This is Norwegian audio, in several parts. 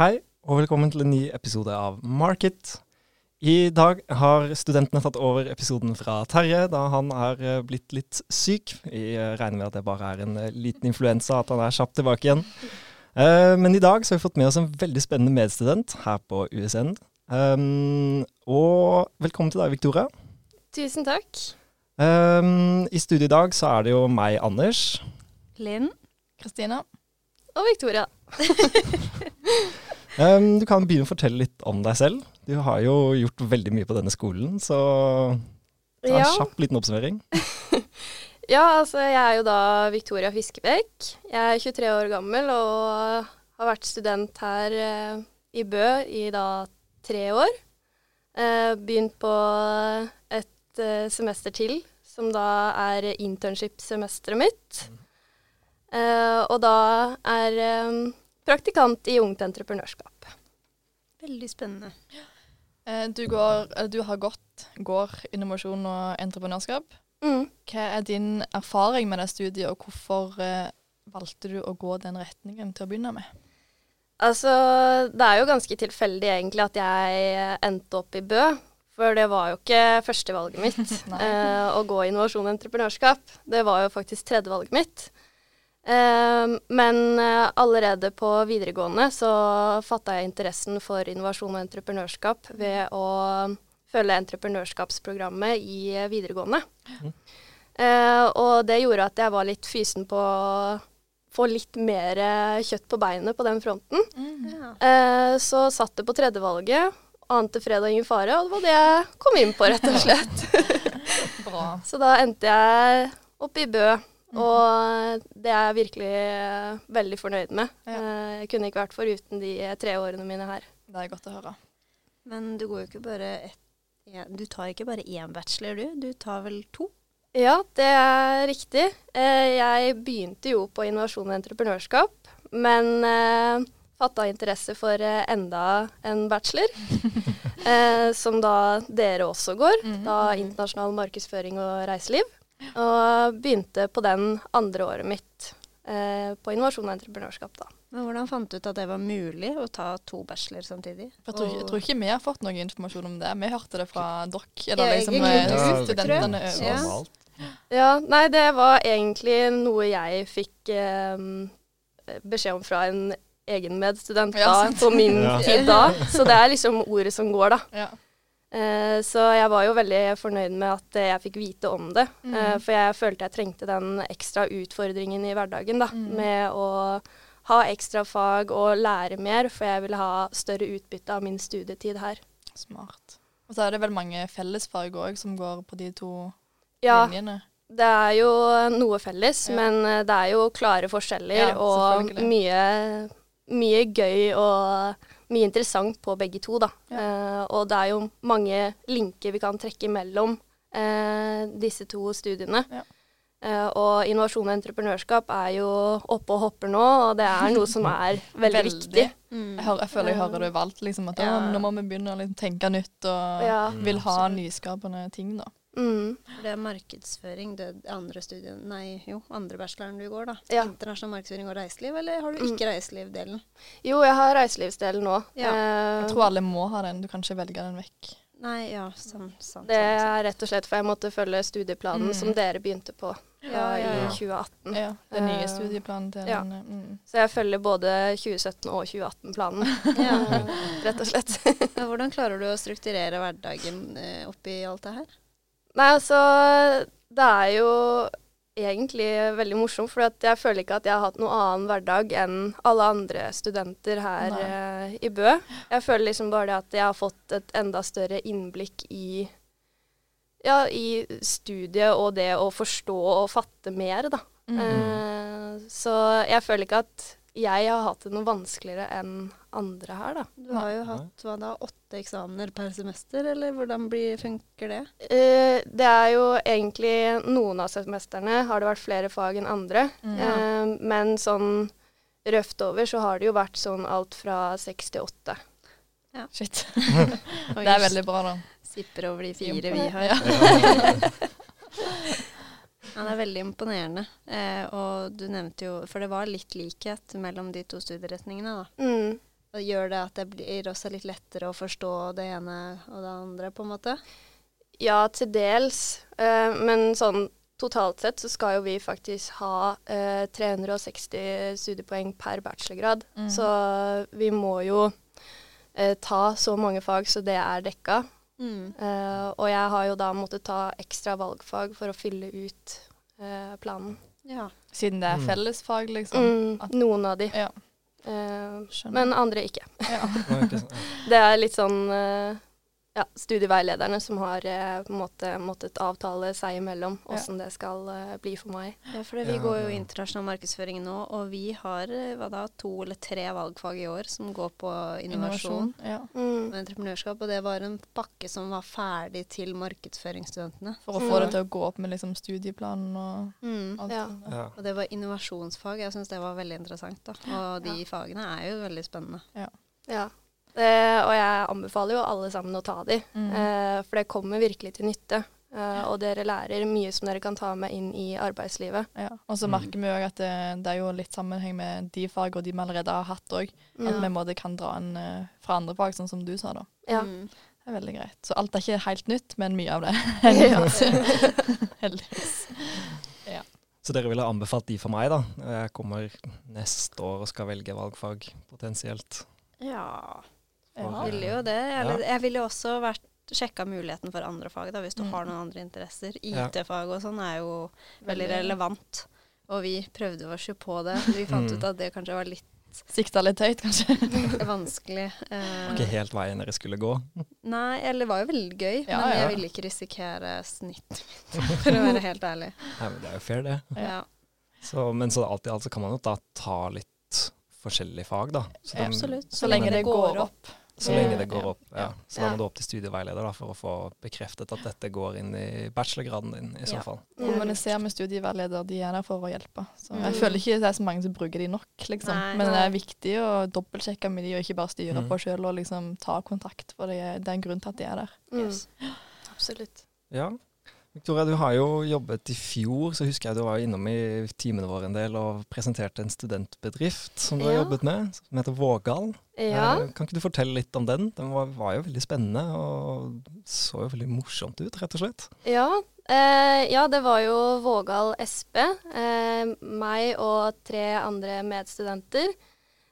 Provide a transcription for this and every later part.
Hei, og velkommen til en ny episode av Market. I dag har studentene tatt over episoden fra Terje, da han er eh, blitt litt syk. Vi eh, regner med at det bare er en eh, liten influensa, at han er kjapt tilbake igjen. Eh, Men i dag så har vi fått med oss en veldig spennende medstudent her på USN. Um, og velkommen til deg, Victoria. Tusen takk. Um, I studio i dag så er det jo meg, Anders. Linn. Kristina. Og Victoria. Um, du kan begynne å fortelle litt om deg selv. Du har jo gjort veldig mye på denne skolen, så ta en Ja. kjapp liten oppsummering. ja, altså jeg er jo da Victoria Fiskebekk. Jeg er 23 år gammel og har vært student her eh, i Bø i da tre år. Eh, begynt på et eh, semester til, som da er internship-semesteret mitt. Eh, og da er eh, praktikant i Ungt Entreprenørskap. Veldig spennende. Eh, Du, går, eller du har gått går innovasjon og entreprenørskap. Mm. Hva er din erfaring med det studiet, og hvorfor eh, valgte du å gå den retningen til å begynne med? Altså, det er jo ganske tilfeldig egentlig at jeg endte opp i Bø. For det var jo ikke førstevalget mitt eh, å gå innovasjon og entreprenørskap. Det var jo faktisk tredjevalget mitt. Eh, men eh, allerede på videregående så fatta jeg interessen for innovasjon og entreprenørskap ved å følge entreprenørskapsprogrammet i eh, videregående. Mm. og det gjorde at jeg var litt fysen på å få litt mer eh, kjøtt på beinet på den fronten. Ja. Eh, så satt det på tredjevalget. Ante fredag ingen fare, og det var det jeg kom inn på, rett og slett. Bra. så da endte jeg oppe i Bø, og det er jeg virkelig eh, veldig fornøyd med. Ja. Eh, jeg kunne ikke vært foruten de tre årene mine her. Det er godt å høre. Men du går jo ikke bare ett Du tar ikke bare én bachelor, du. Du tar vel to? Ja, det er riktig. Eh, jeg begynte jo på innovasjon og entreprenørskap, men eh, fatta interesse for enda en bachelor, eh, som da dere også går, Mhm. da internasjonal markedsføring og reiseliv. Og begynte på den andre året mitt eh, på innovasjon og entreprenørskap, da. Men hvordan fant du ut at det var mulig å ta to bachelor samtidig? Jeg, tror, ikke- jeg tror ikke vi har fått noe informasjon om det. Vi hørte det fra dere, eller liksom eh, studentene over Ja. Ja, nei, det var egentlig noe jeg fikk eh, beskjed om fra en egen medstudent da, på min Ja. tid da. Så det er liksom ordet som går, da. Eh, så jeg var jo veldig fornøyd med at jeg fikk vite om det. Mm. Eh, for jeg følte jeg trengte den ekstra utfordringen i hverdagen, da. Mm. Med å ha ekstra fag og lære mer, for jeg ville ha større utbytte av min studietid her. Smart. Og så er det vel mange fellesfag òg som går på de to Ja, linjene. det er jo noe felles, Ja. men eh, det er jo klare forskjeller Ja, og mye, mye gøy og mye interessant på begge to, da. Ja. Eh, og det er jo mange linker vi kan trekke mellom eh, disse to studiene. Ja. Eh, og innovasjon og entreprenørskap er jo oppe og hopper nå, og det er noe som er veldig, Veldig. viktig. Jeg, hører, jeg føler jeg hører det overalt. Liksom, at Ja. nå må vi begynne å liksom, tenke nytt og Ja. vil ha Absolutt. nyskapende ting. da. Mm. Det er markedsføring, det andre studien Nei, jo, andre bacheloren du går, da. Ja. Internasjonal markedsføring og reiseliv, eller har du Mm. ikke reiselivdelen? Jo, jeg har reiselivsdelen nå. Ja. Eh, Jeg tror alle må ha den. Du kan ikke velge den vekk. Nei, ja, sant, sant. Det sant, sant. er rett og slett for jeg måtte følge studieplanen Mm. som dere begynte på Ja, ja, i 2018. Ja, Den nye Eh, studieplanen til ja. den. Mm. Så jeg følger både 2017 og 2018-planen, Ja. rett og slett. Hvordan klarer du å strukturere hverdagen eh, oppi alt det her? Nei, altså Det er jo egentlig veldig morsomt, for jeg føler ikke at jeg har hatt noen annen hverdag enn alle andre studenter her eh, i Bø. Jeg føler liksom bare det at jeg har fått et enda større innblikk i ja, i studiet og det å forstå og fatte mer, da. Mm. Eh, så jeg føler ikke at jeg har hatt det noe vanskeligere enn andre her, da. Du har jo hatt hva da, åtte eksamener per semester, eller hvordan blir, funker det? Uh, det er jo egentlig Noen av semestrene har det vært flere fag enn andre. Mm. Uh, men sånn røft over så har det jo vært sånn alt fra seks til åtte. Ja. Shit. Det er veldig bra, da. Sipper over de fire vi har. Ja. Ja, det er veldig imponerende. Eh, og du nevnte jo For det var litt likhet mellom de to studieretningene, da. Mm. Og gjør det at det blir også litt lettere å forstå det ene og det andre, på en måte? Ja, til dels. Eh, men sånn totalt sett så skal jo vi faktisk ha eh, 360 studiepoeng per bachelorgrad. Mm. Så vi må jo eh, ta så mange fag så det er dekka. Mm. Uh, og jeg har jo da måttet ta ekstra valgfag for å fylle ut uh, planen. Ja. Siden det er Mm. fellesfag, liksom. Mm, At- noen av de. Ja, Uh, men andre ikke. ja. Det er litt sånn ja, studieveilederne som har eh, på en måte måttet avtale seg imellom Ja. det skal eh, bli for meg. Ja, for det, vi Ja, går jo ja. internasjonal markedsføring nå, og vi har eh, hva da, to eller tre valgfag i år som går på innovasjon Ja. Mm. og entreprenørskap, og det var en pakke som var ferdig til markedsføringsstudentene. For å få Mm. det til å gå opp med liksom studieplanen og alt Ja. sånt. Ja. Og det var innovasjonsfag. Jeg syns det var veldig interessant. da. Og de fagene er jo veldig spennende. Ja. Eh, og jeg anbefaler jo alle sammen å ta de, Mm. eh, for det kommer virkelig til nytte. Eh, og dere lærer mye som dere kan ta med inn i arbeidslivet. Ja. Og så Mm. merker vi òg at det, det er jo litt sammenheng med de fag og de vi allerede har hatt òg. At ja. vi måtte måte kan dra en eh, fra andre fag, sånn som du sa, da. Ja. Mm. Det er veldig greit. Så alt er ikke helt nytt, men mye av det Heldigvis. Ja. Så dere ville anbefalt de for meg, da? Jeg kommer neste år og skal velge valgfag, potensielt. Ja, Ja. jeg ville jo det. Eller, Ja. jeg ville også vært sjekka muligheten for andre fag, da, hvis du Mm. har noen andre interesser. IT-fag og sånn er jo veldig relevant. Og vi prøvde oss jo på det. Vi fant Mm. ut at det kanskje var litt Sikta litt høyt, kanskje. vanskelig. Eh, Ikke helt veien dere skulle gå. Nei, eller det var jo veldig gøy, Ja, men ja. jeg ville ikke risikere snitt mitt, for å være helt ærlig. Nei, men det er jo fair, det. Ja. Så, men så alt i alt så kan man jo da ta litt forskjellige fag, da. Så, de- Absolutt. Så lenge det går opp. Så lenge det går opp. Ja. Så da må du opp til studieveileder da, for å få bekreftet at dette går inn i bachelorgraden din, i så Ja. fall. Ja. Kommuniser med studieveileder, de er der for å hjelpe. Så jeg Mm. føler ikke det er så mange som bruker de nok, liksom. Nei. Men det er viktig å dobbeltsjekke med de, og ikke bare styre Mm. på sjøl og liksom ta kontakt, for det er, det er en grunn til at de er der. Mm. Yes. Absolutt. Ja. Victoria, du har jo jobbet i fjor, så husker jeg du var innom i timene våre en del og presenterte en studentbedrift som du har jobbet med, som heter Vågal. Ja. Eh, Kan ikke du fortelle litt om den? Den var, var jo veldig spennende og så jo veldig morsomt ut, rett og slett. Ja, eh, ja, det var jo Vågal SP, eh, meg og tre andre medstudenter.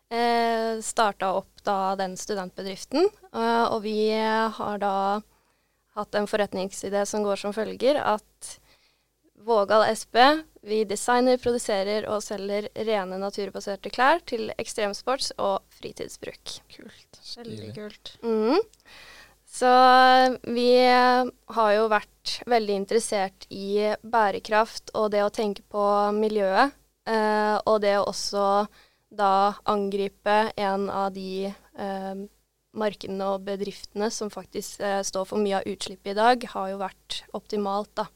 Eh, Starta opp da den studentbedriften, eh, og vi har da hatt en forretningsidé som går som følger at Vågal SP, vi designer, produserer og selger rene naturbaserte klær til ekstremsports- og fritidsbruk. Kult. Veldig kult. Mm. Så vi har jo vært veldig interessert i bærekraft og det å tenke på miljøet. Eh, og det å også da angripe en av de eh, markedene og bedriftene som faktisk eh, står for mye av utslippet i dag, har jo vært optimalt da,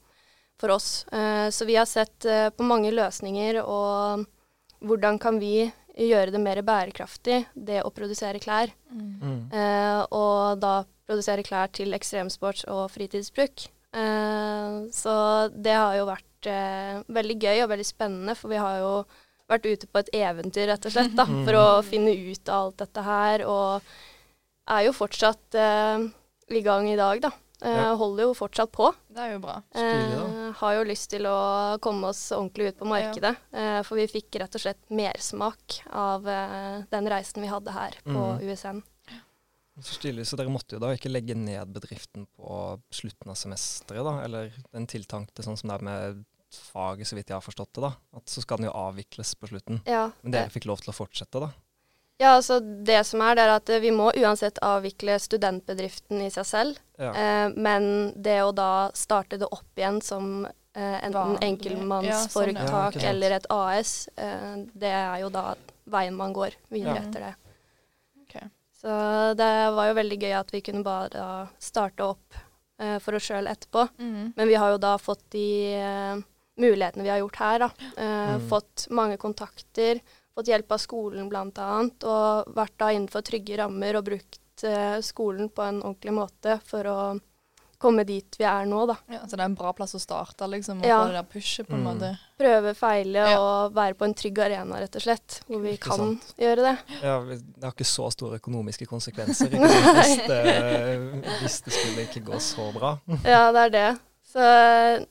for oss. Eh, så vi har sett eh, på mange løsninger og hvordan kan vi gjøre det mer bærekraftig, det å produsere klær. Mm. Eh, og da produsere klær til ekstremsports- og fritidsbruk. Eh, så det har jo vært eh, veldig gøy og veldig spennende, for vi har jo vært ute på et eventyr, rett og slett, da, for å finne ut av alt dette her. Og er jo fortsatt eh, i gang i dag, da. Eh, Ja. Holder jo fortsatt på. Det er jo bra. Stilig. Eh, har jo lyst til å komme oss ordentlig ut på markedet. Eh, for vi fikk rett og slett mersmak av eh, den reisen vi hadde her på Mm. USN. Så stilig, så dere måtte jo da ikke legge ned bedriften på slutten av semesteret, da? Eller den tiltankte sånn som det er med faget, så vidt jeg har forstått det, da? At så skal den jo avvikles på slutten. Ja, Men dere fikk lov til å fortsette, da? Ja, altså det som er, det er at eh, vi må uansett avvikle studentbedriften i seg selv. Ja. Eh, men det å da starte det opp igjen som eh, enten enkeltmannsforetak Ja, sånn, eller et AS, eh, det er jo da veien man går videre Ja. etter det. Okay. Så det var jo veldig gøy at vi kunne bare da starte opp eh, for oss sjøl etterpå. Mm. Men vi har jo da fått de eh, mulighetene vi har gjort her, da. Eh, Mm. Fått mange kontakter, fått hjelp av skolen bl.a. Og vært da innenfor trygge rammer og brukt eh, skolen på en ordentlig måte for å komme dit vi er nå, da. Ja, så det er en bra plass å starte, liksom, og Ja. få det der pushet, på en Mm. måte. Prøve, feile Ja. og være på en trygg arena, rett og slett. Hvor vi Ikke kan sant. gjøre det. Ja, det har ikke så store økonomiske konsekvenser hvis, det, hvis det skulle ikke gå så bra. Ja, det er det. Så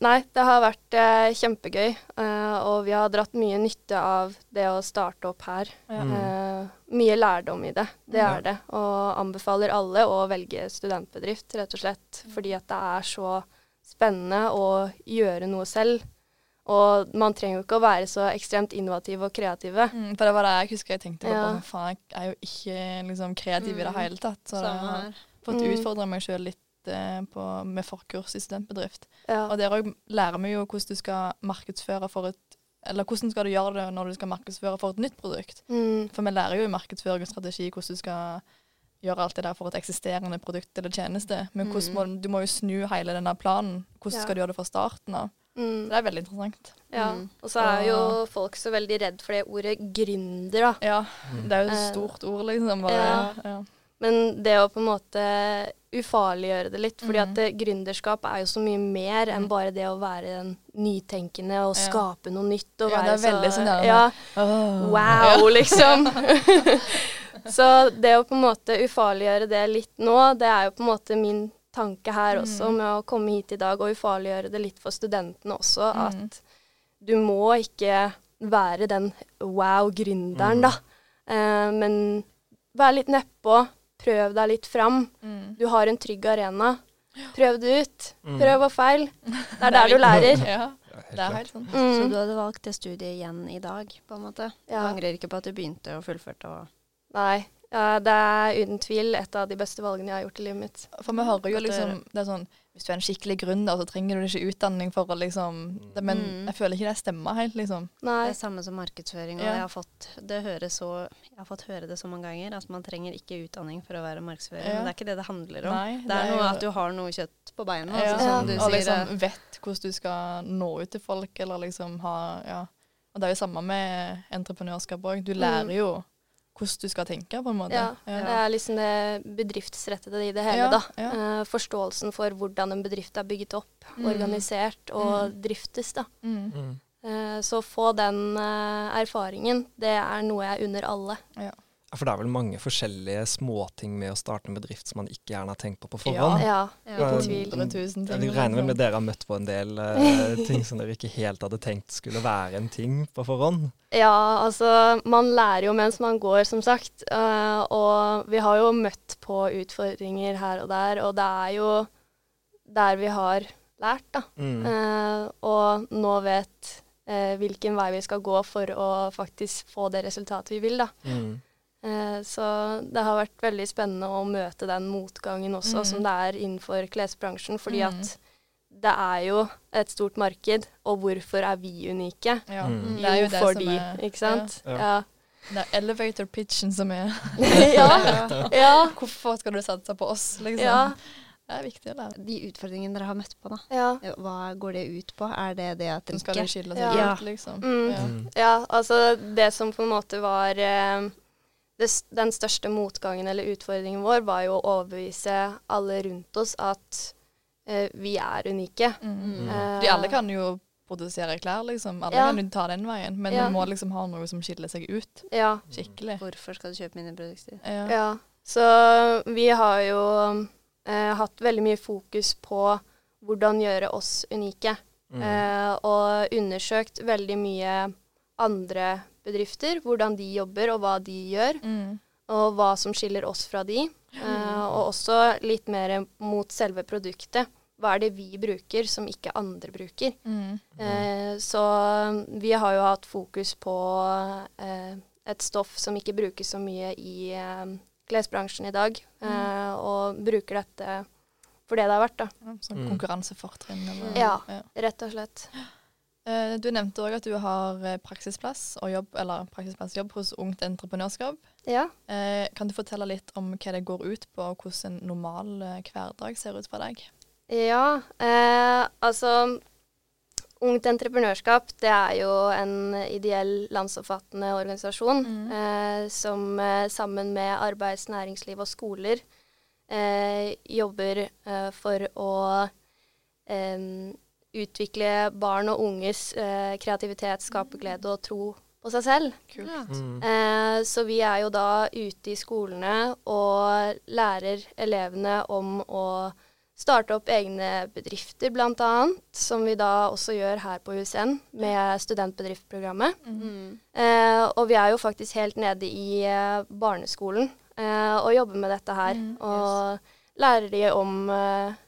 nei, det har vært eh, kjempegøy. eh, og vi har dratt mye nytte av det å starte opp her. Ja. Mm. Eh, mye lærdom i det. Det Ja. er det. Og anbefaler alle å velge studentbedrift, rett og slett. Fordi at det er så spennende å gjøre noe selv. Og man trenger jo ikke å være så ekstremt innovativ og kreative. Mm, for det var det jeg husker jeg tenkte på. Ja. Faen, jeg er jo ikke liksom, kreativ i det Mm. hele tatt. Så jeg har her. fått utfordra meg sjøl litt eh, på, med forkurs i studentbedrift. Ja. Og der òg lærer vi jo hvordan du skal markedsføre for et Eller hvordan skal du gjøre det når du skal markedsføre for et nytt produkt. Mm. For vi lærer jo i markedsføring og strategi hvordan du skal gjøre alt det der for et eksisterende produkt eller tjeneste. Men hvordan må, du må jo snu hele denne planen. Hvordan Ja. skal du gjøre det fra starten av? Mm. Det er veldig interessant. Ja. Mm. Og så er jo folk så veldig redd for det ordet gründer, da. Ja, Mm. det er jo et Eh, stort ord, liksom. Bare, ja. ja. Men det å på en måte ufarliggjøre det litt, fordi at det, gründerskap er jo så mye mer enn Mm. bare det å være en nytenkende og skape noe nytt. Og Ja, være det er veldig så, sånn der, ja, oh. Wow, liksom. så det å på en måte ufarliggjøre det litt nå, det er jo på en måte min tanke her også, Mm. med å komme hit i dag og ufarliggjøre det litt for studentene også. Mm. At du må ikke være den wow-gründeren, Mm. da. Eh, men vær litt nedpå, prøv deg litt fram. Mm. Du har en trygg arena. Prøv det ut. Mm. Prøv og feil. Det er der du lærer. Ja, Ja, det er helt sånn. Så Mm. du hadde valgt det studiet igjen i dag, på en måte? Du angrer ikke på at du begynte og fullførte og Nei. Ja, det er uten tvil et av de beste valgene jeg har gjort i livet mitt. For vi hører jo liksom Det er sånn Hvis du er en skikkelig gründer, så trenger du ikke utdanning for å liksom det, Men Mm. jeg føler ikke det stemmer helt, liksom. Nei. Det er samme som markedsføring. Og Ja. jeg, har fått, det høres så, jeg har fått høre det så mange ganger at man trenger ikke utdanning for å være markedsfører. Ja. Men det er ikke det det handler om. Nei, det er noe jo- at du har noe kjøtt på beina. ja, Altså, som du Og sier. liksom vet hvordan du skal nå ut til folk, eller liksom ha Ja. Og det er jo samme med entreprenørskap òg. Du lærer jo hvordan du skal tenke, på en måte. Ja. Ja. Det er liksom det bedriftsrettede i det hele, Ja, da. ja. Eh, forståelsen for hvordan en bedrift er bygget opp, Mm. organisert og driftes, da. Mm. Mm. Eh, så få den eh, erfaringen, det er noe jeg unner alle. Ja, For det er vel mange forskjellige småting med å starte en bedrift som man ikke gjerne har tenkt på på forhånd. Ja, Ja. uten tvil. 100 000 ting. Jeg regner vel med liksom. dere har møtt på en del uh, ting som dere ikke helt hadde tenkt skulle være en ting på forhånd. Ja, altså man lærer jo mens man går, som sagt. Uh, og vi har jo møtt på utfordringer her og der, og det er jo der vi har lært, da. Mm. Uh, og nå vet eh, hvilken vei vi skal gå for å faktisk få det resultatet vi vil, da. Mm. Eh, så det har vært veldig spennende å møte den motgangen også, Mm. som det er innenfor klesbransjen. Fordi Mm. at det er jo et stort marked, og hvorfor er vi unike? Ja. Mm. Det er jo jo det fordi, som er ikke sant? Ja. Ja. Det er elevator pitchen som er ja. ja. Hvorfor skal du satse på oss, liksom? Ja. Det er viktig å lære. De utfordringene dere har møtt på, da. Ja. Hva går det ut på? Er det det at dere ikke skal de skille Ja. seg ut, liksom. Mm. Ja. Mm. ja, altså det som på en måte var eh, det, Den største motgangen eller utfordringen vår var jo å overbevise alle rundt oss at eh, vi er unike. Mm. Eh, De alle kan jo produsere klær, liksom. Alle Ja. kan jo ta den veien. Men Ja. du må liksom ha noe som skiller seg ut Ja. skikkelig. Hvorfor skal du kjøpe mine produkter? Ja. Ja, så vi har jo eh, hatt veldig mye fokus på hvordan gjøre oss unike. Mm. Eh, og undersøkt veldig mye andre bedrifter, hvordan de jobber og hva de gjør, Mm. og hva som skiller oss fra de. Uh, og også litt mer mot selve produktet. Hva er det vi bruker som ikke andre bruker? Mm. Uh, så vi har jo hatt fokus på uh, et stoff som ikke brukes så mye i eh, klesbransjen i dag, mm. og bruker dette for det det har vært. da. Ja, Sånn Mm. konkurransefortrinn. eller- Ja. ja. Rett og slett. Eh, Du nevnte òg at du har eh, praksisplass og jobb, eller praksisplassjobb hos Ungt Entreprenørskap. Ja. Eh, Kan du fortelle litt om hva det går ut på, og hvordan en normal hverdag ser ut for deg? Ja, eh, altså Ungt Entreprenørskap det er jo en ideell landsomfattende organisasjon Mm. eh, som sammen med arbeids-, næringsliv og skoler eh, jobber for å utvikle barn og unges eh, kreativitet, skaperglede og tro på seg selv. Kult. Mm. Eh, så vi er jo da ute i skolene og lærer elevene om å starte opp egne bedrifter, bl.a., som vi da også gjør her på USN med studentbedriftprogrammet. Mm. Eh, og vi er jo faktisk helt nede i eh, barneskolen eh, og jobber med dette her. Mm, og lærer de om eh,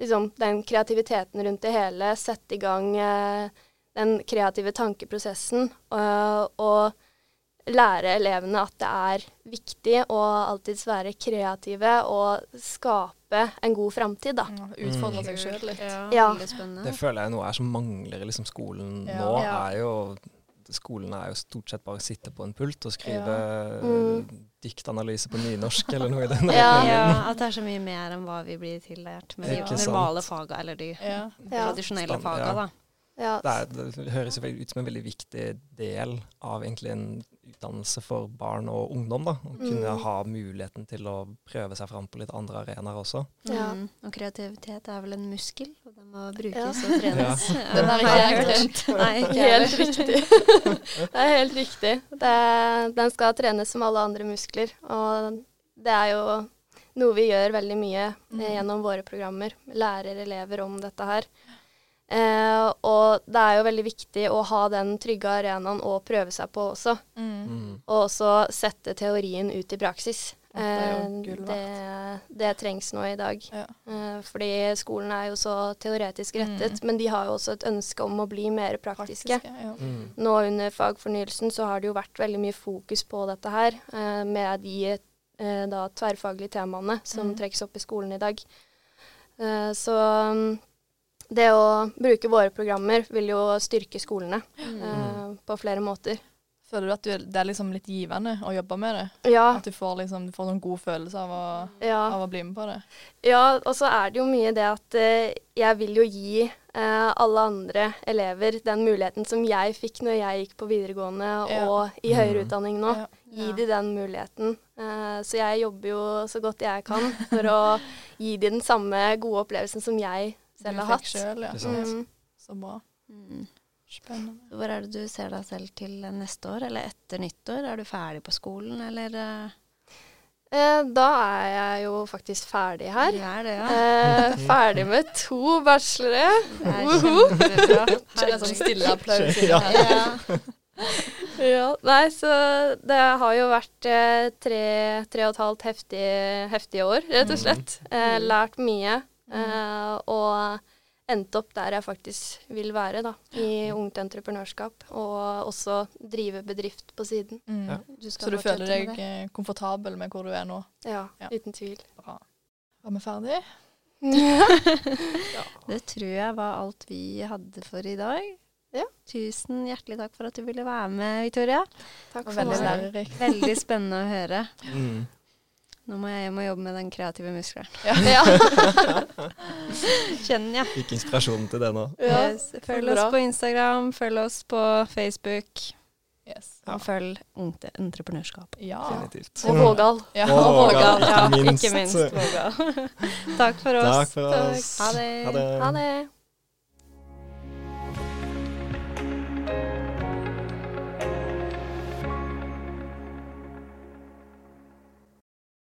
liksom, den kreativiteten rundt det hele, sette i gang eh, den kreative tankeprosessen. Og, og lære elevene at det er viktig å alltids være kreative og skape en god framtid, da. Ja, Utfordre seg sjøl litt. Ja, Ja. Det føler jeg nå er som mangler liksom skolen Ja. nå. Ja. er jo Skolen er jo stort sett bare å sitte på en pult og skrive Mm. diktanalyse på nynorsk eller noe i den Ja. Ja, at det er så mye mer enn hva vi blir tillært med de normale faga, eller de Ja. Ja. tradisjonelle Stand- faga, ja. da. Ja. Det, er, det høres ut som en veldig viktig del av egentlig en utdannelse for barn og ungdom. da, Å kunne Mm. ha muligheten til å prøve seg fram på litt andre arenaer også. Ja. Mm. Og kreativitet er vel en muskel, og den må brukes Ja. og trenes. Ja. Den har ikke jeg. Nei, ikke Helt riktig. det er helt riktig. Det, den skal trenes som alle andre muskler. Og det er jo noe vi gjør veldig mye eh, Mm. gjennom våre programmer. Lærer elever om dette her. Eh, og det er jo veldig viktig å ha den trygge arenaen å prøve seg på også. Mm. Mm. Og også sette teorien ut i praksis. Det er Eh, det, det trengs nå i dag. Ja. Eh, fordi skolen er jo så teoretisk rettet, Mm. men de har jo også et ønske om å bli mer praktiske. ja. Mm. Nå under fagfornyelsen så har det jo vært veldig mye fokus på dette her, eh, med de eh, da tverrfaglige temaene som Mm. trekkes opp i skolen i dag. Eh, så mm, det å bruke våre programmer vil jo styrke skolene Mm. eh, på flere måter. Føler du at du, det er liksom litt givende å jobbe med det? Ja, At du får liksom du får sånn god følelse av å, ja. av å bli med på det? Ja, og så er det jo mye det at eh, jeg vil jo gi eh, alle andre elever den muligheten som jeg fikk når jeg gikk på videregående Ja. og i høyere Mm. utdanning nå. Ja. Gi Ja. de den muligheten. Eh, så jeg jobber jo så godt jeg kan for å gi de den samme gode opplevelsen som jeg selv Du har hatt. Selv, ja. Mm. Så bra. Mm. Spennende. Hvor er det du ser deg selv til neste år, eller etter nyttår? Er du ferdig på skolen, eller eh, Eh, da er jeg jo faktisk ferdig her. Er det, ja. Eh, ferdig med to bachelore. Det Woho! Her er det sånn stille applaus. Ja. Ja. Nei, så det har jo vært eh, tre, tre og et halvt heftige, heftige år, rett og slett. Eh, Mm. lært mye. Eh, og endte opp der jeg faktisk vil være, da. I ungt entreprenørskap. Og også drive bedrift på siden. Mm. Ja. Du skal Så du føler deg det. eh, komfortabel med hvor du er nå? Ja, Ja. uten tvil. Bra. Var vi ferdige? Det tror jeg var alt vi hadde for i dag. Ja. Tusen hjertelig takk for at du ville være med, Victoria. Takk for veldig meg. Veldig spennende å høre. Mm. Nå må jeg hjem og jobbe med den kreative muskelen. Ja. Ja. Kjenner jeg. Fikk inspirasjonen til det nå. Ja, Yes. Følg oss på Instagram, følg oss på Facebook, Yes. og følg Ungt Entreprenørskap. Ja. Definitivt. Og Vågal. ja. Og Vågal. Ja, Ikke minst. Vågal. Takk for oss. Takk for Takk. Ha det. Ha det. Ha det.